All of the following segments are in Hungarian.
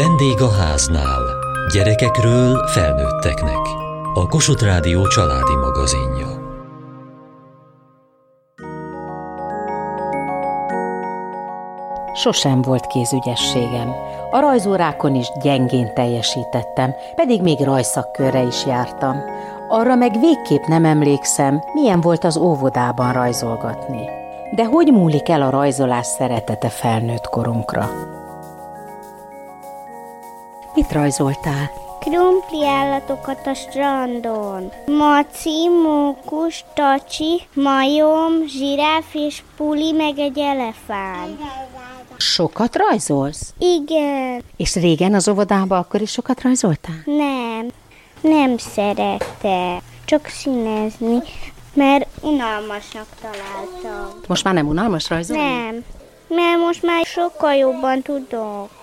Vendég a háznál. Gyerekekről felnőtteknek. A Kossuth Rádió családi magazinja. Sosem volt kézügyességem. A rajzórákon is gyengén teljesítettem, pedig még rajszakkörre is jártam. Arra meg végképp nem emlékszem, milyen volt az óvodában rajzolgatni. De hogy múlik el a rajzolás szeretete felnőtt korunkra? Mit rajzoltál? Krumpli állatokat a strandon. Maci, mókus, tacsi, majom, zsiráf és puli, meg egy elefánt. Sokat rajzolsz? Igen, És régen az óvodában akkor is sokat rajzoltál? nem, nem szeretek, csak színezni, mert unalmasnak találtam. Most már nem unalmas rajzolni? Nem, mert most már sokkal jobban tudok.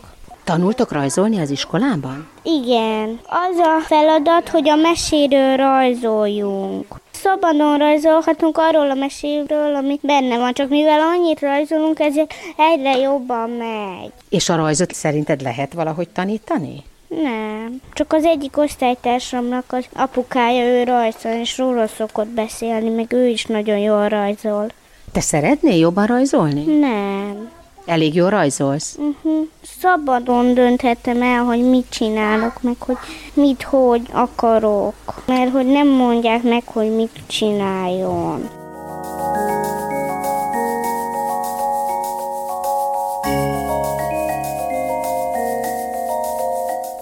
Tanultok rajzolni az iskolában? Igen, az a feladat, hogy a meséről rajzoljunk. Szabadon rajzolhatunk arról a meséről, amit benne van, csak mivel annyit rajzolunk, ezért egyre jobban megy. És a rajzot szerinted lehet valahogy tanítani? Nem, csak az egyik osztálytársamnak az apukája ő rajzol, és róla szokott beszélni, meg ő is nagyon jól rajzol. Te szeretnél jobban rajzolni? Nem. Elég jól rajzolsz? Uh-huh. Szabadon dönthetem el, hogy mit csinálok, meg hogy mit, hogy akarok. Mert hogy nem mondják meg, hogy mit csináljon.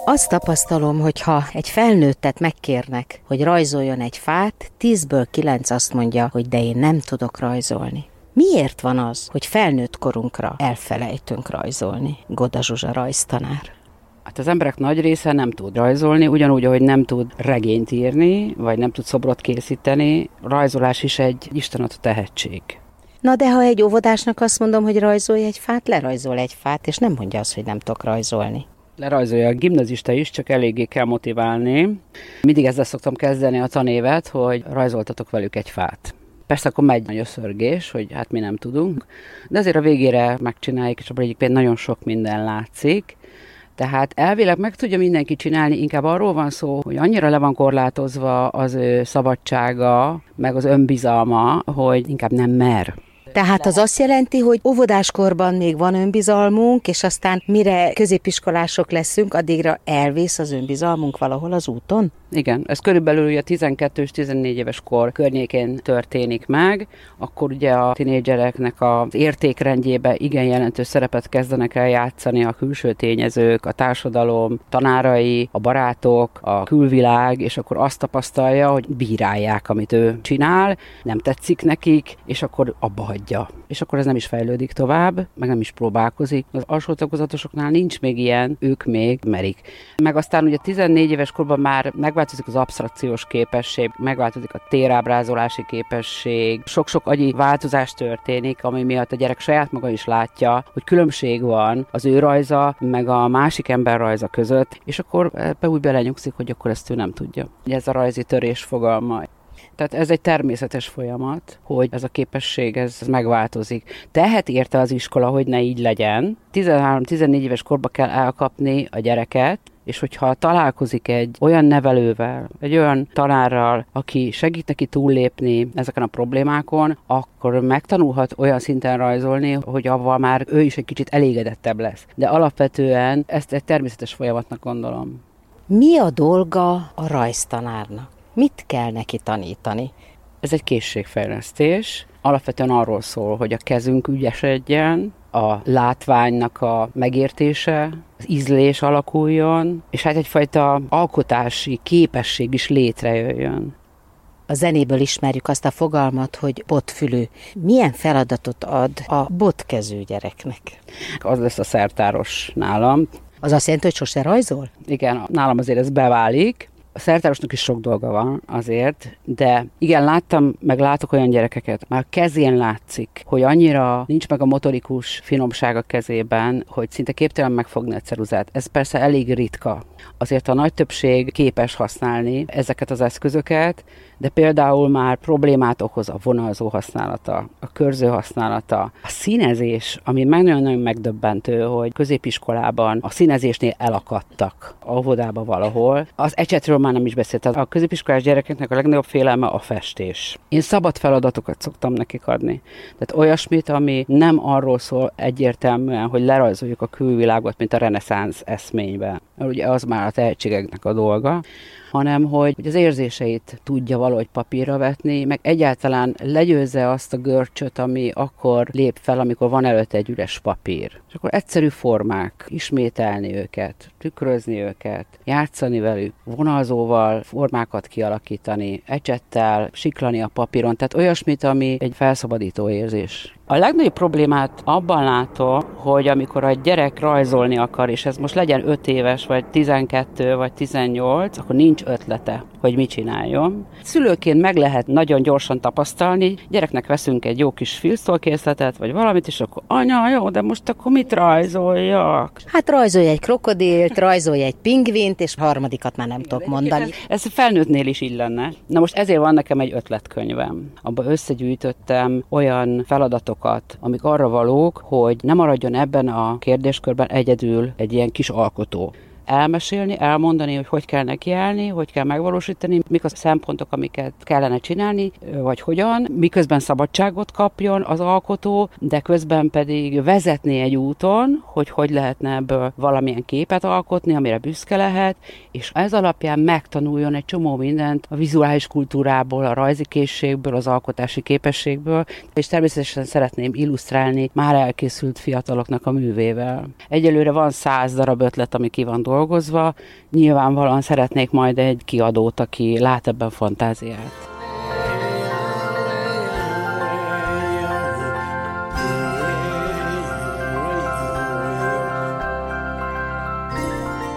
Azt tapasztalom, hogy ha egy felnőttet megkérnek, hogy rajzoljon egy fát, tízből kilenc azt mondja, hogy de én nem tudok rajzolni. Miért van az, hogy felnőtt korunkra elfelejtünk rajzolni? Goda Zsuzsa rajztanár. Hát az emberek nagy része nem tud rajzolni, ugyanúgy, ahogy nem tud regényt írni, vagy nem tud szobrot készíteni. Rajzolás is egy istenadott tehetség. Na de ha egy óvodásnak azt mondom, hogy rajzolj egy fát, lerajzol egy fát, és nem mondja azt, hogy nem tudok rajzolni. Lerajzolja a gimnazista is, csak eléggé kell motiválni. Mindig ezzel szoktam kezdeni a tanévet, hogy rajzoltatok velük egy fát. Persze akkor megy nagy a szörgés, hogy hát mi nem tudunk, de azért a végére megcsináljuk, és abban egyébként nagyon sok minden látszik. Tehát elvileg meg tudja mindenki csinálni, inkább arról van szó, hogy annyira le van korlátozva az ő szabadsága, meg az önbizalma, hogy inkább nem mer. Tehát az azt jelenti, hogy óvodáskorban még van önbizalmunk, és aztán mire középiskolások leszünk, addigra elvész az önbizalmunk valahol az úton? Igen, ez körülbelül ugye 12 és 14 éves kor környékén történik meg, akkor ugye a tinédzsereknek az értékrendjébe igen jelentős szerepet kezdenek el játszani a külső tényezők, a társadalom, tanárai, a barátok, a külvilág, és akkor azt tapasztalja, hogy bírálják, amit ő csinál, nem tetszik nekik, és akkor abba hagyja. És akkor ez nem is fejlődik tovább, meg nem is próbálkozik. Az alsó tagozatosoknál nincs még ilyen, ők még merik. Meg aztán ugye 14 éves korban már megváltozik az abstrakciós képesség, megváltozik a térábrázolási képesség, sok-sok agyi változás történik, ami miatt a gyerek saját maga is látja, hogy különbség van az ő rajza, meg a másik ember rajza között, és akkor ebbe úgy belenyugszik, hogy akkor ezt ő nem tudja. Ugye ez a rajzi törés fogalma. Tehát ez egy természetes folyamat, hogy ez a képesség ez megváltozik. Tehet érte az iskola, hogy ne így legyen. 13-14 éves korba kell elkapni a gyereket, és hogyha találkozik egy olyan nevelővel, egy olyan tanárral, aki segít neki túllépni ezeken a problémákon, akkor megtanulhat olyan szinten rajzolni, hogy avval már ő is egy kicsit elégedettebb lesz. De alapvetően ezt egy természetes folyamatnak gondolom. Mi a dolga a rajztanárnak? Mit kell neki tanítani? Ez egy készségfejlesztés. Alapvetően arról szól, hogy a kezünk ügyesedjen, a látványnak a megértése, az ízlés alakuljon, és hát egyfajta alkotási képesség is létrejöjjön. A zenéből ismerjük azt a fogalmat, hogy botfülű. Milyen feladatot ad a botkezű gyereknek? Az lesz a szertáros nálam. Az azt jelenti, hogy sose rajzol? Igen, nálam azért ez beválik. A szertárosnak is sok dolga van azért, de igen, láttam, meg látok olyan gyerekeket, már kezén látszik, hogy annyira nincs meg a motorikus finomság a kezében, hogy szinte képtelen megfogni a ceruzát. Ez persze elég ritka. Azért a nagy többség képes használni ezeket az eszközöket, de például már problémát okoz a vonalzó használata, a körző használata, a színezés, ami nagyon-nagyon megdöbbentő, hogy középiskolában a színezésnél elakadtak a óvodába valahol. Az ecsetről már nem is beszélt. A középiskolás gyerekeknek a legnagyobb félelme a festés. Én szabad feladatokat szoktam nekik adni. Tehát olyasmit, ami nem arról szól egyértelműen, hogy lerajzoljuk a külvilágot, mint a reneszánsz eszményben. Mert ugye az már a tehetségeknek a dolga, hanem hogy, hogy az érzéseit tudja valahogy papírra vetni, meg egyáltalán legyőzze azt a görcsöt, ami akkor lép fel, amikor van előtte egy üres papír. És akkor egyszerű formák, ismételni őket, tükrözni őket, játszani velük, vonalzóval formákat kialakítani, ecsettel, siklani a papíron, tehát olyasmit, ami egy felszabadító érzés. A legnagyobb problémát abban látom, hogy amikor a gyerek rajzolni akar, és ez most legyen 5 éves, vagy 12, vagy 18, akkor nincs ötlete, hogy mit csináljon. Szülőként meg lehet nagyon gyorsan tapasztalni, gyereknek veszünk egy jó kis filztolkészletet, vagy valamit, és akkor anya, jó, de most akkor mit rajzoljak? Hát rajzolj egy krokodilt, rajzolj egy pingvint, és harmadikat már nem tudok mondani. Ez, ez felnőttnél is így lenne. Na most ezért van nekem egy ötletkönyvem. Abba összegyűjtöttem olyan feladatokat, amik arra valók, hogy ne maradjon ebben a kérdéskörben egyedül egy ilyen kis alkotó elmesélni, elmondani, hogy hogy kell nekiállni, hogy kell megvalósítani, mik a szempontok, amiket kellene csinálni, vagy hogyan, miközben szabadságot kapjon az alkotó, de közben pedig vezetni egy úton, hogy hogy lehetne ebből valamilyen képet alkotni, amire büszke lehet, és ez alapján megtanuljon egy csomó mindent a vizuális kultúrából, a rajzi készségből, az alkotási képességből, és természetesen szeretném illusztrálni már elkészült fiataloknak a művével. Egyelőre van száz darab ötlet, ami ki van dolgozva, dolgozva. Nyilvánvalóan szeretnék majd egy kiadót, aki lát ebben fantáziát.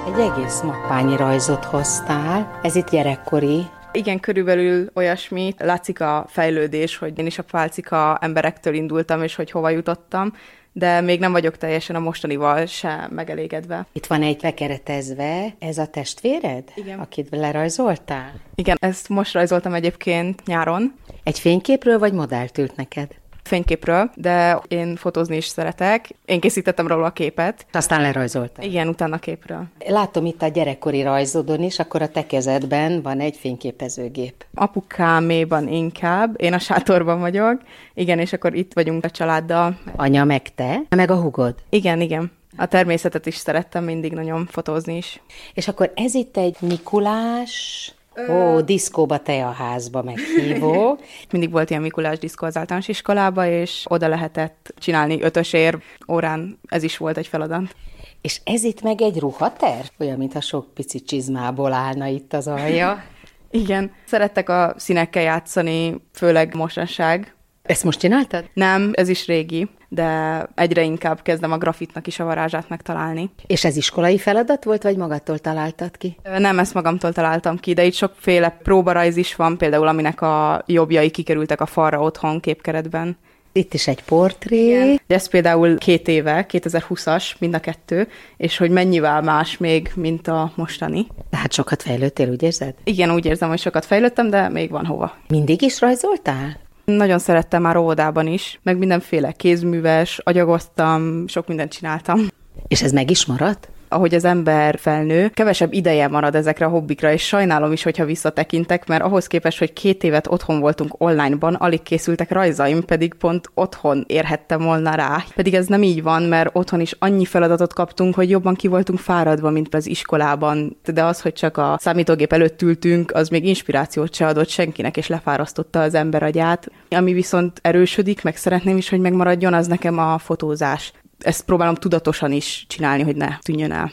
Egy egész mappányi rajzot hoztál, ez itt gyerekkori, igen, körülbelül olyasmi. Látszik a fejlődés, hogy én is a pálcika emberektől indultam, és hogy hova jutottam de még nem vagyok teljesen a mostanival sem megelégedve. Itt van egy lekeretezve, ez a testvéred? Igen. Akit lerajzoltál? Igen, ezt most rajzoltam egyébként nyáron. Egy fényképről vagy modellt ült neked? Fényképről, de én fotózni is szeretek. Én készítettem róla a képet. Aztán lerajzoltam. Igen, utána a képről. Látom itt a gyerekkori rajzodon is, akkor a te kezedben van egy fényképezőgép. Apukáméban inkább, én a sátorban vagyok. Igen, és akkor itt vagyunk a családdal. Anya meg te, meg a hugod? Igen, igen. A természetet is szerettem mindig nagyon fotózni is. És akkor ez itt egy Mikulás Ó, diszkóba te a házba meghívó. Mindig volt ilyen Mikulás diszkó az általános iskolába, és oda lehetett csinálni ötösér órán, ez is volt egy feladat. És ez itt meg egy ruhater? Olyan, mintha sok pici csizmából állna itt az alja. Igen, szerettek a színekkel játszani, főleg mostanság. Ezt most csináltad? Nem, ez is régi de egyre inkább kezdem a grafitnak is a varázsát megtalálni. És ez iskolai feladat volt, vagy magattól találtad ki? Nem, ezt magamtól találtam ki, de itt sokféle próbarajz is van, például aminek a jobbjai kikerültek a falra otthon képkeretben. Itt is egy portré. Igen. Ez például két éve, 2020-as, mind a kettő, és hogy mennyivel más még, mint a mostani. Tehát sokat fejlődtél, úgy érzed? Igen, úgy érzem, hogy sokat fejlődtem, de még van hova. Mindig is rajzoltál? Nagyon szerettem már óvodában is, meg mindenféle kézműves, agyagoztam, sok mindent csináltam. És ez meg is maradt? Ahogy az ember felnő, kevesebb ideje marad ezekre a hobbikra, és sajnálom is, hogyha visszatekintek, mert ahhoz képest, hogy két évet otthon voltunk onlineban, alig készültek rajzaim, pedig pont otthon érhettem volna rá. Pedig ez nem így van, mert otthon is annyi feladatot kaptunk, hogy jobban ki voltunk fáradva, mint az iskolában. De az, hogy csak a számítógép előtt ültünk, az még inspirációt se adott senkinek, és lefárasztotta az ember agyát. Ami viszont erősödik, meg szeretném is, hogy megmaradjon, az nekem a fotózás ezt próbálom tudatosan is csinálni, hogy ne tűnjön el.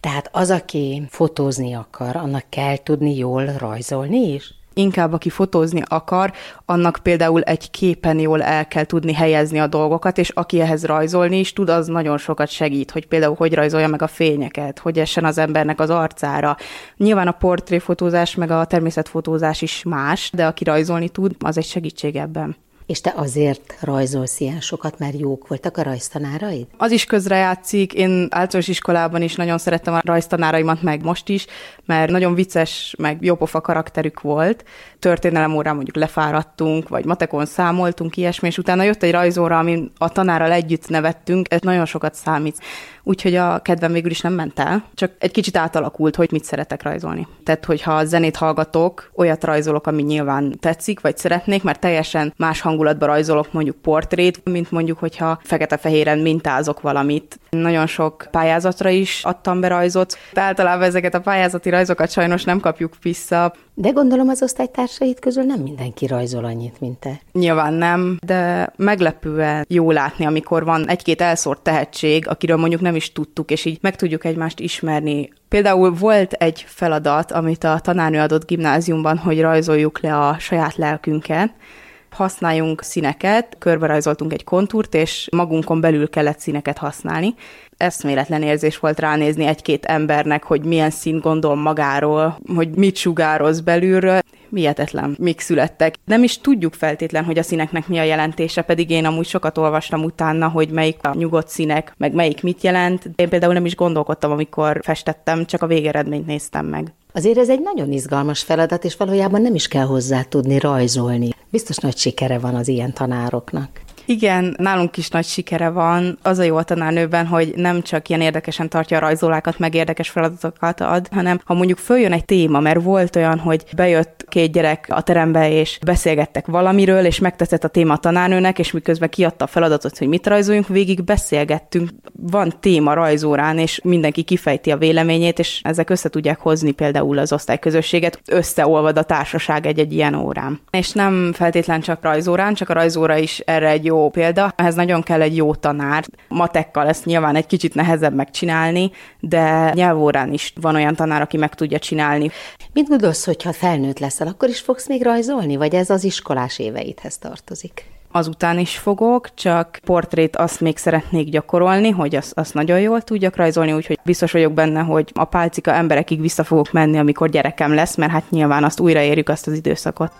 Tehát az, aki fotózni akar, annak kell tudni jól rajzolni is? Inkább, aki fotózni akar, annak például egy képen jól el kell tudni helyezni a dolgokat, és aki ehhez rajzolni is tud, az nagyon sokat segít, hogy például hogy rajzolja meg a fényeket, hogy essen az embernek az arcára. Nyilván a portréfotózás meg a természetfotózás is más, de aki rajzolni tud, az egy segítség ebben. És te azért rajzolsz ilyen sokat, mert jók voltak a rajztanáraid? Az is közrejátszik. Én általános iskolában is nagyon szerettem a rajztanáraimat, meg most is, mert nagyon vicces, meg jópofa karakterük volt. Történelem órán mondjuk lefáradtunk, vagy matekon számoltunk, ilyesmi, és utána jött egy rajzóra, amin a tanárral együtt nevettünk, ez nagyon sokat számít. Úgyhogy a kedvem végül is nem ment el, csak egy kicsit átalakult, hogy mit szeretek rajzolni. Tehát, hogyha zenét hallgatok, olyat rajzolok, ami nyilván tetszik, vagy szeretnék, mert teljesen más hangulatban rajzolok mondjuk portrét, mint mondjuk, hogyha fekete-fehéren mintázok valamit. Nagyon sok pályázatra is adtam be rajzot. De általában ezeket a pályázati rajzokat sajnos nem kapjuk vissza. De gondolom az osztálytársaid közül nem mindenki rajzol annyit, mint te. Nyilván nem, de meglepően jó látni, amikor van egy-két elszórt tehetség, akiről mondjuk nem is tudtuk, és így meg tudjuk egymást ismerni. Például volt egy feladat, amit a tanárnő adott gimnáziumban, hogy rajzoljuk le a saját lelkünket, használjunk színeket, körbe rajzoltunk egy kontúrt, és magunkon belül kellett színeket használni. Eszméletlen érzés volt ránézni egy-két embernek, hogy milyen szín gondol magáról, hogy mit sugároz belülről. Mihetetlen mik születtek. Nem is tudjuk feltétlen, hogy a színeknek mi a jelentése, pedig én amúgy sokat olvastam utána, hogy melyik a nyugodt színek, meg melyik mit jelent. Én például nem is gondolkodtam, amikor festettem, csak a végeredményt néztem meg. Azért ez egy nagyon izgalmas feladat, és valójában nem is kell hozzá tudni rajzolni. Biztos nagy sikere van az ilyen tanároknak. Igen, nálunk is nagy sikere van. Az a jó a tanárnőben, hogy nem csak ilyen érdekesen tartja a rajzolákat, meg érdekes feladatokat ad, hanem ha mondjuk följön egy téma, mert volt olyan, hogy bejött két gyerek a terembe, és beszélgettek valamiről, és megtetszett a téma a tanárnőnek, és miközben kiadta a feladatot, hogy mit rajzoljunk, végig beszélgettünk. Van téma rajzórán, és mindenki kifejti a véleményét, és ezek össze tudják hozni például az osztályközösséget. Összeolvad a társaság egy-egy ilyen órán. És nem feltétlen csak rajzórán, csak a rajzóra is erre egy jó jó példa. Ehhez nagyon kell egy jó tanár. Matekkal ezt nyilván egy kicsit nehezebb megcsinálni, de nyelvórán is van olyan tanár, aki meg tudja csinálni. Mit gondolsz, hogyha felnőtt leszel, akkor is fogsz még rajzolni, vagy ez az iskolás éveidhez tartozik? azután is fogok, csak portrét azt még szeretnék gyakorolni, hogy azt, azt nagyon jól tudjak rajzolni, úgyhogy biztos vagyok benne, hogy a pálcika emberekig vissza fogok menni, amikor gyerekem lesz, mert hát nyilván azt újraérjük azt az időszakot.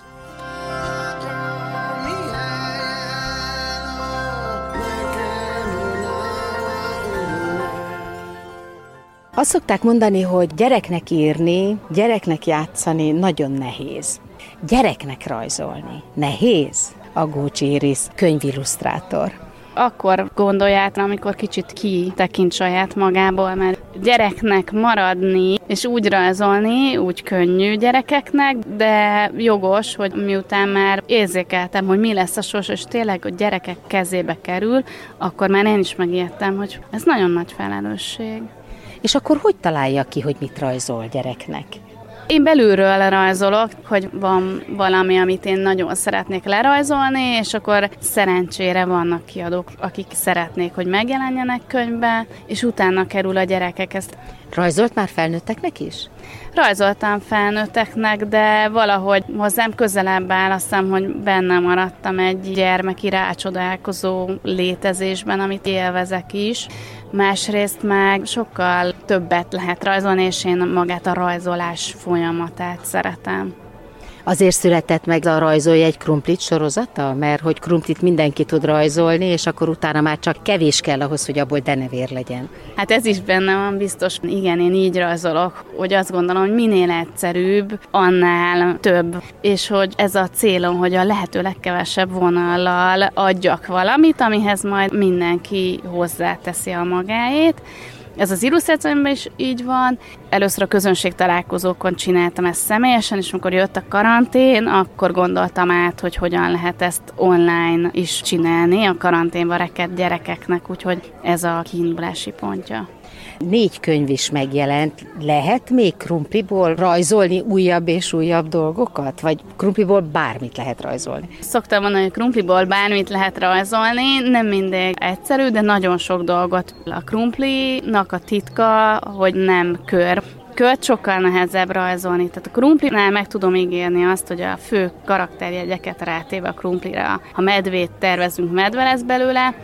Azt szokták mondani, hogy gyereknek írni, gyereknek játszani nagyon nehéz. Gyereknek rajzolni nehéz? Agócsi Iris, könyvillusztrátor akkor gondolják, amikor kicsit ki tekint saját magából, mert gyereknek maradni és úgy rajzolni, úgy könnyű gyerekeknek, de jogos, hogy miután már érzékeltem, hogy mi lesz a sors, és tényleg a gyerekek kezébe kerül, akkor már én is megijedtem, hogy ez nagyon nagy felelősség. És akkor hogy találja ki, hogy mit rajzol gyereknek? Én belülről rajzolok, hogy van valami, amit én nagyon szeretnék lerajzolni, és akkor szerencsére vannak kiadók, akik szeretnék, hogy megjelenjenek könyvbe, és utána kerül a gyerekek ezt. Rajzolt már felnőtteknek is? Rajzoltam felnőtteknek, de valahogy hozzám közelebb áll, azt hiszem, hogy benne maradtam egy gyermeki rácsodálkozó létezésben, amit élvezek is másrészt meg sokkal többet lehet rajzolni, és én magát a rajzolás folyamatát szeretem. Azért született meg a rajzolja egy krumplit sorozata? Mert hogy krumplit mindenki tud rajzolni, és akkor utána már csak kevés kell ahhoz, hogy abból denevér legyen. Hát ez is benne van biztos. Igen, én így rajzolok, hogy azt gondolom, hogy minél egyszerűbb, annál több. És hogy ez a célom, hogy a lehető legkevesebb vonallal adjak valamit, amihez majd mindenki hozzáteszi a magáét ez az illusztrációimban is így van. Először a közönség találkozókon csináltam ezt személyesen, és amikor jött a karantén, akkor gondoltam át, hogy hogyan lehet ezt online is csinálni a karanténba rekedt gyerekeknek, úgyhogy ez a kiindulási pontja. Négy könyv is megjelent. Lehet még krumpliból rajzolni újabb és újabb dolgokat? Vagy krumpliból bármit lehet rajzolni? Szoktam mondani, hogy krumpliból bármit lehet rajzolni. Nem mindig egyszerű, de nagyon sok dolgot. A krumplinak a titka, hogy nem kör költ sokkal nehezebb rajzolni. Tehát a krumplinál meg tudom ígérni azt, hogy a fő karakterjegyeket rátéve a krumplira, ha medvét tervezünk, medve lesz belőle,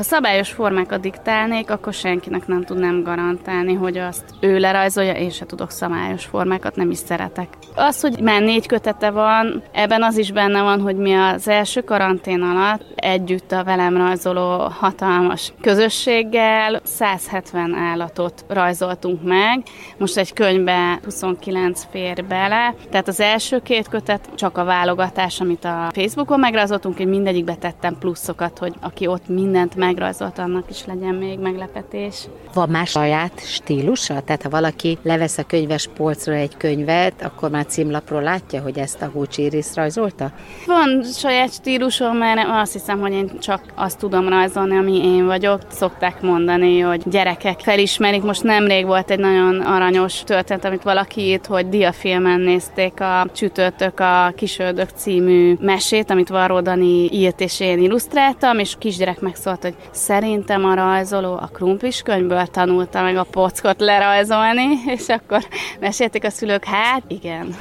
Ha szabályos formákat diktálnék, akkor senkinek nem tudnám garantálni, hogy azt ő lerajzolja, én se tudok szabályos formákat, nem is szeretek. Az, hogy már négy kötete van, ebben az is benne van, hogy mi az első karantén alatt együtt a velem rajzoló hatalmas közösséggel 170 állatot rajzoltunk meg. Most egy könyvbe 29 fér bele, tehát az első két kötet csak a válogatás, amit a Facebookon megrajzoltunk, én mindegyikbe tettem pluszokat, hogy aki ott mindent megrajzolt, annak is legyen még meglepetés. Van más saját stílusa? Tehát ha valaki levesz a könyves polcról egy könyvet, akkor már címlapról látja, hogy ezt a Húcsi Iris rajzolta? Van saját stílusom, mert azt hiszem, hogy én csak azt tudom rajzolni, ami én vagyok. Szokták mondani, hogy gyerekek felismerik. Most nemrég volt egy nagyon aranyos történet, amit valaki írt, hogy diafilmen nézték a Csütörtök a Kisöldök című mesét, amit Varró Dani írt és én illusztráltam, és kisgyerek megszólt, hogy szerintem a rajzoló a krumplis könyvből tanulta meg a pockot lerajzolni, és akkor mesélték a szülők, hát igen.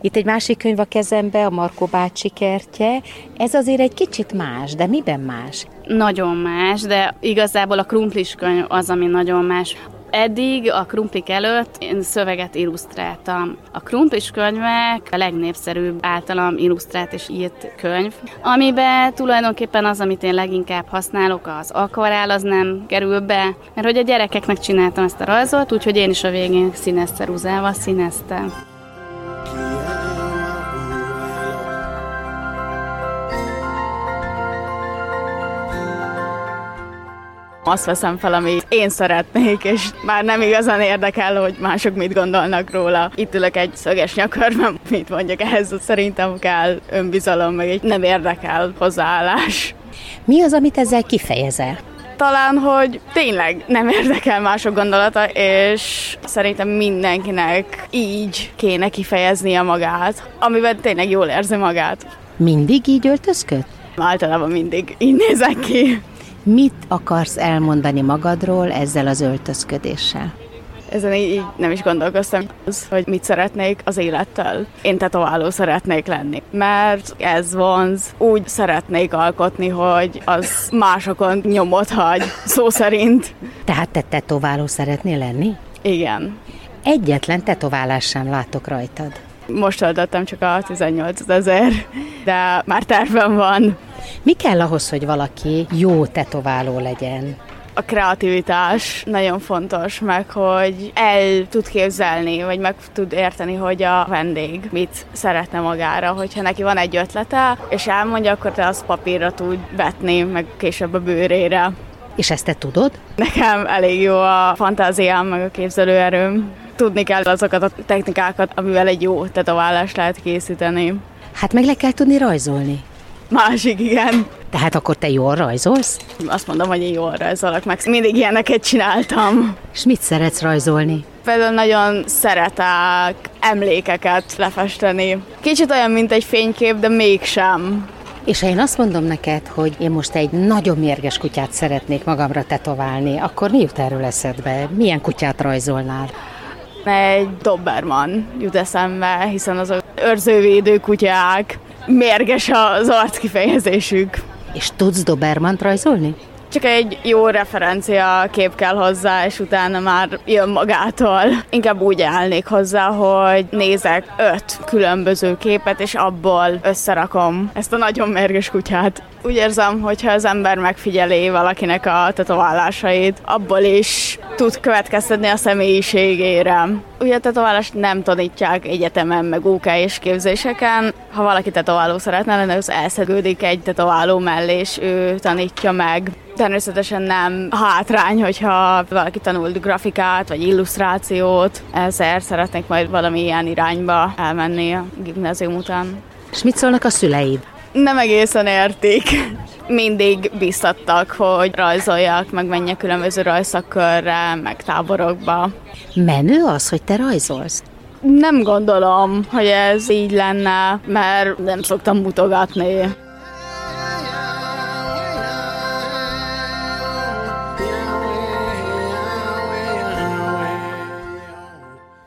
Itt egy másik könyv a kezembe, a Markó bácsi kertje. Ez azért egy kicsit más, de miben más? Nagyon más, de igazából a krumplis könyv az, ami nagyon más. Eddig a krumplik előtt én szöveget illusztráltam. A krumplis könyvek a legnépszerűbb általam illusztrált és írt könyv, amiben tulajdonképpen az, amit én leginkább használok, az akvarál, az nem kerül be, mert hogy a gyerekeknek csináltam ezt a rajzot, úgyhogy én is a végén színes ceruzával színeztem. Azt veszem fel, amit én szeretnék, és már nem igazán érdekel, hogy mások mit gondolnak róla. Itt ülök egy szöges nyakörben, mit mondjak ehhez, szerintem kell önbizalom, meg egy nem érdekel hozzáállás. Mi az, amit ezzel kifejezel? talán, hogy tényleg nem érdekel mások gondolata, és szerintem mindenkinek így kéne kifejeznie magát, amiben tényleg jól érzi magát. Mindig így öltözköd? Általában mindig így nézek ki. Mit akarsz elmondani magadról ezzel az öltözködéssel? Ezen így nem is gondolkoztam, az, hogy mit szeretnék az élettel. Én tetováló szeretnék lenni, mert ez vonz. Úgy szeretnék alkotni, hogy az másokon nyomot hagy, szó szerint. Tehát te tetováló szeretnél lenni? Igen. Egyetlen tetoválás sem látok rajtad. Most oldottam csak a 18 ezer, de már tervem van. Mi kell ahhoz, hogy valaki jó tetováló legyen? a kreativitás nagyon fontos, meg hogy el tud képzelni, vagy meg tud érteni, hogy a vendég mit szeretne magára. Hogyha neki van egy ötlete, és elmondja, akkor te azt papírra tud vetni, meg később a bőrére. És ezt te tudod? Nekem elég jó a fantáziám, meg a képzelőerőm. Tudni kell azokat a technikákat, amivel egy jó tetoválást lehet készíteni. Hát meg le kell tudni rajzolni. Másik, igen. Tehát akkor te jól rajzolsz? Azt mondom, hogy én jól rajzolok, meg mindig ilyeneket csináltam. És mit szeretsz rajzolni? Például nagyon szeretek emlékeket lefesteni. Kicsit olyan, mint egy fénykép, de mégsem. És ha én azt mondom neked, hogy én most egy nagyon mérges kutyát szeretnék magamra tetoválni, akkor mi jut erről eszedbe? Milyen kutyát rajzolnál? Egy Doberman jut eszembe, hiszen azok őrzővédő kutyák mérges az arc kifejezésük. És tudsz Dobermant rajzolni? Csak egy jó referencia kép kell hozzá, és utána már jön magától. Inkább úgy állnék hozzá, hogy nézek öt különböző képet, és abból összerakom ezt a nagyon mérges kutyát. Úgy érzem, hogyha az ember megfigyeli valakinek a tetoválásait, abból is tud következtetni a személyiségére. Ugye a tetoválást nem tanítják egyetemen, meg OK és képzéseken. Ha valaki tetováló szeretne lenni, az elszegődik egy tetováló mellé, és ő tanítja meg. Természetesen nem hátrány, hogyha valaki tanult grafikát, vagy illusztrációt. Ezért szeretnék majd valami ilyen irányba elmenni a gimnázium után. És mit szólnak a szüleid? Nem egészen értik. Mindig biztattak, hogy rajzoljak, meg menjek különböző rajszakkörre, meg táborokba. Menő az, hogy te rajzolsz? Nem gondolom, hogy ez így lenne, mert nem szoktam mutogatni.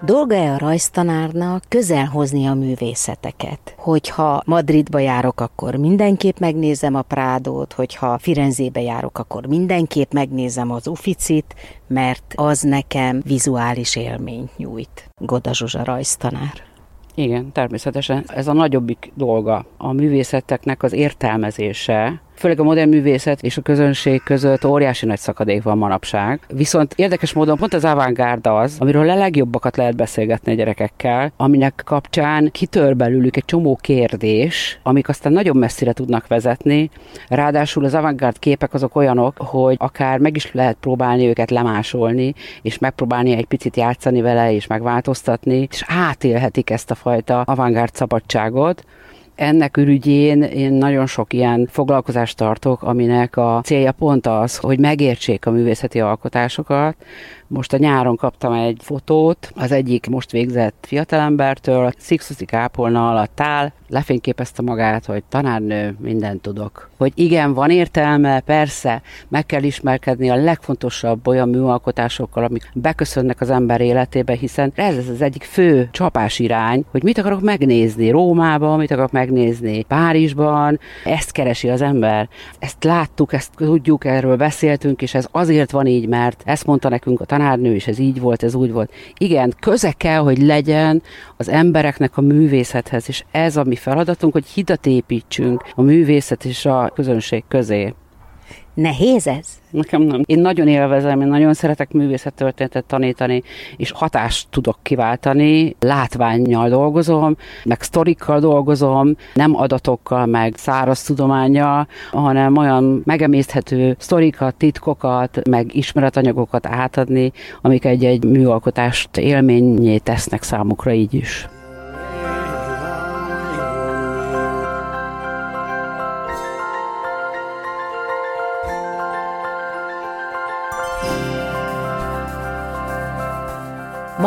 Dolga-e a rajztanárnak közelhozni a művészeteket? Hogyha Madridba járok, akkor mindenképp megnézem a Prádót, hogyha Firenzébe járok, akkor mindenképp megnézem az Uficit, mert az nekem vizuális élményt nyújt. Goda Zsuzsa rajztanár. Igen, természetesen. Ez a nagyobbik dolga. A művészeteknek az értelmezése, Főleg a modern művészet és a közönség között óriási nagy szakadék van manapság. Viszont érdekes módon pont az avantgárd az, amiről a legjobbakat lehet beszélgetni a gyerekekkel, aminek kapcsán kitör belőlük egy csomó kérdés, amik aztán nagyon messzire tudnak vezetni. Ráadásul az avantgárd képek azok olyanok, hogy akár meg is lehet próbálni őket lemásolni, és megpróbálni egy picit játszani vele, és megváltoztatni, és átélhetik ezt a fajta avantgárd szabadságot. Ennek ürügyén én nagyon sok ilyen foglalkozást tartok, aminek a célja pont az, hogy megértsék a művészeti alkotásokat, most a nyáron kaptam egy fotót, az egyik most végzett fiatalembertől, Sixusi kápolna alatt áll, lefényképezte magát, hogy tanárnő, mindent tudok. Hogy igen, van értelme, persze, meg kell ismerkedni a legfontosabb olyan műalkotásokkal, amik beköszönnek az ember életébe, hiszen ez az egyik fő csapás irány, hogy mit akarok megnézni Rómában, mit akarok megnézni Párizsban, ezt keresi az ember. Ezt láttuk, ezt tudjuk, erről beszéltünk, és ez azért van így, mert ezt mondta nekünk a tanárnő, és ez így volt, ez úgy volt. Igen, köze kell, hogy legyen az embereknek a művészethez, és ez a mi feladatunk, hogy hidat építsünk a művészet és a közönség közé. Nehéz ez? Nekem nem. Én nagyon élvezem, én nagyon szeretek művészettörténetet tanítani, és hatást tudok kiváltani. Látványjal dolgozom, meg sztorikkal dolgozom, nem adatokkal, meg száraz tudományjal, hanem olyan megemészthető sztorikat, titkokat, meg ismeretanyagokat átadni, amik egy-egy műalkotást élményé tesznek számukra így is.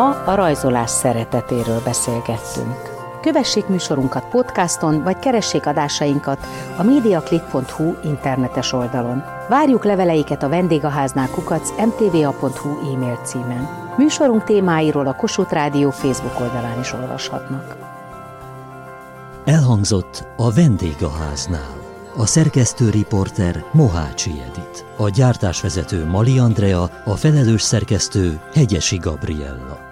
Ma a rajzolás szeretetéről beszélgettünk. Kövessék műsorunkat podcaston, vagy keressék adásainkat a mediaclick.hu internetes oldalon. Várjuk leveleiket a vendégháznál kukac mtva.hu e-mail címen. Műsorunk témáiról a Kossuth Rádió Facebook oldalán is olvashatnak. Elhangzott a vendégháznál. A szerkesztő riporter Mohácsi Edit. A gyártásvezető Mali Andrea, a felelős szerkesztő Hegyesi Gabriella.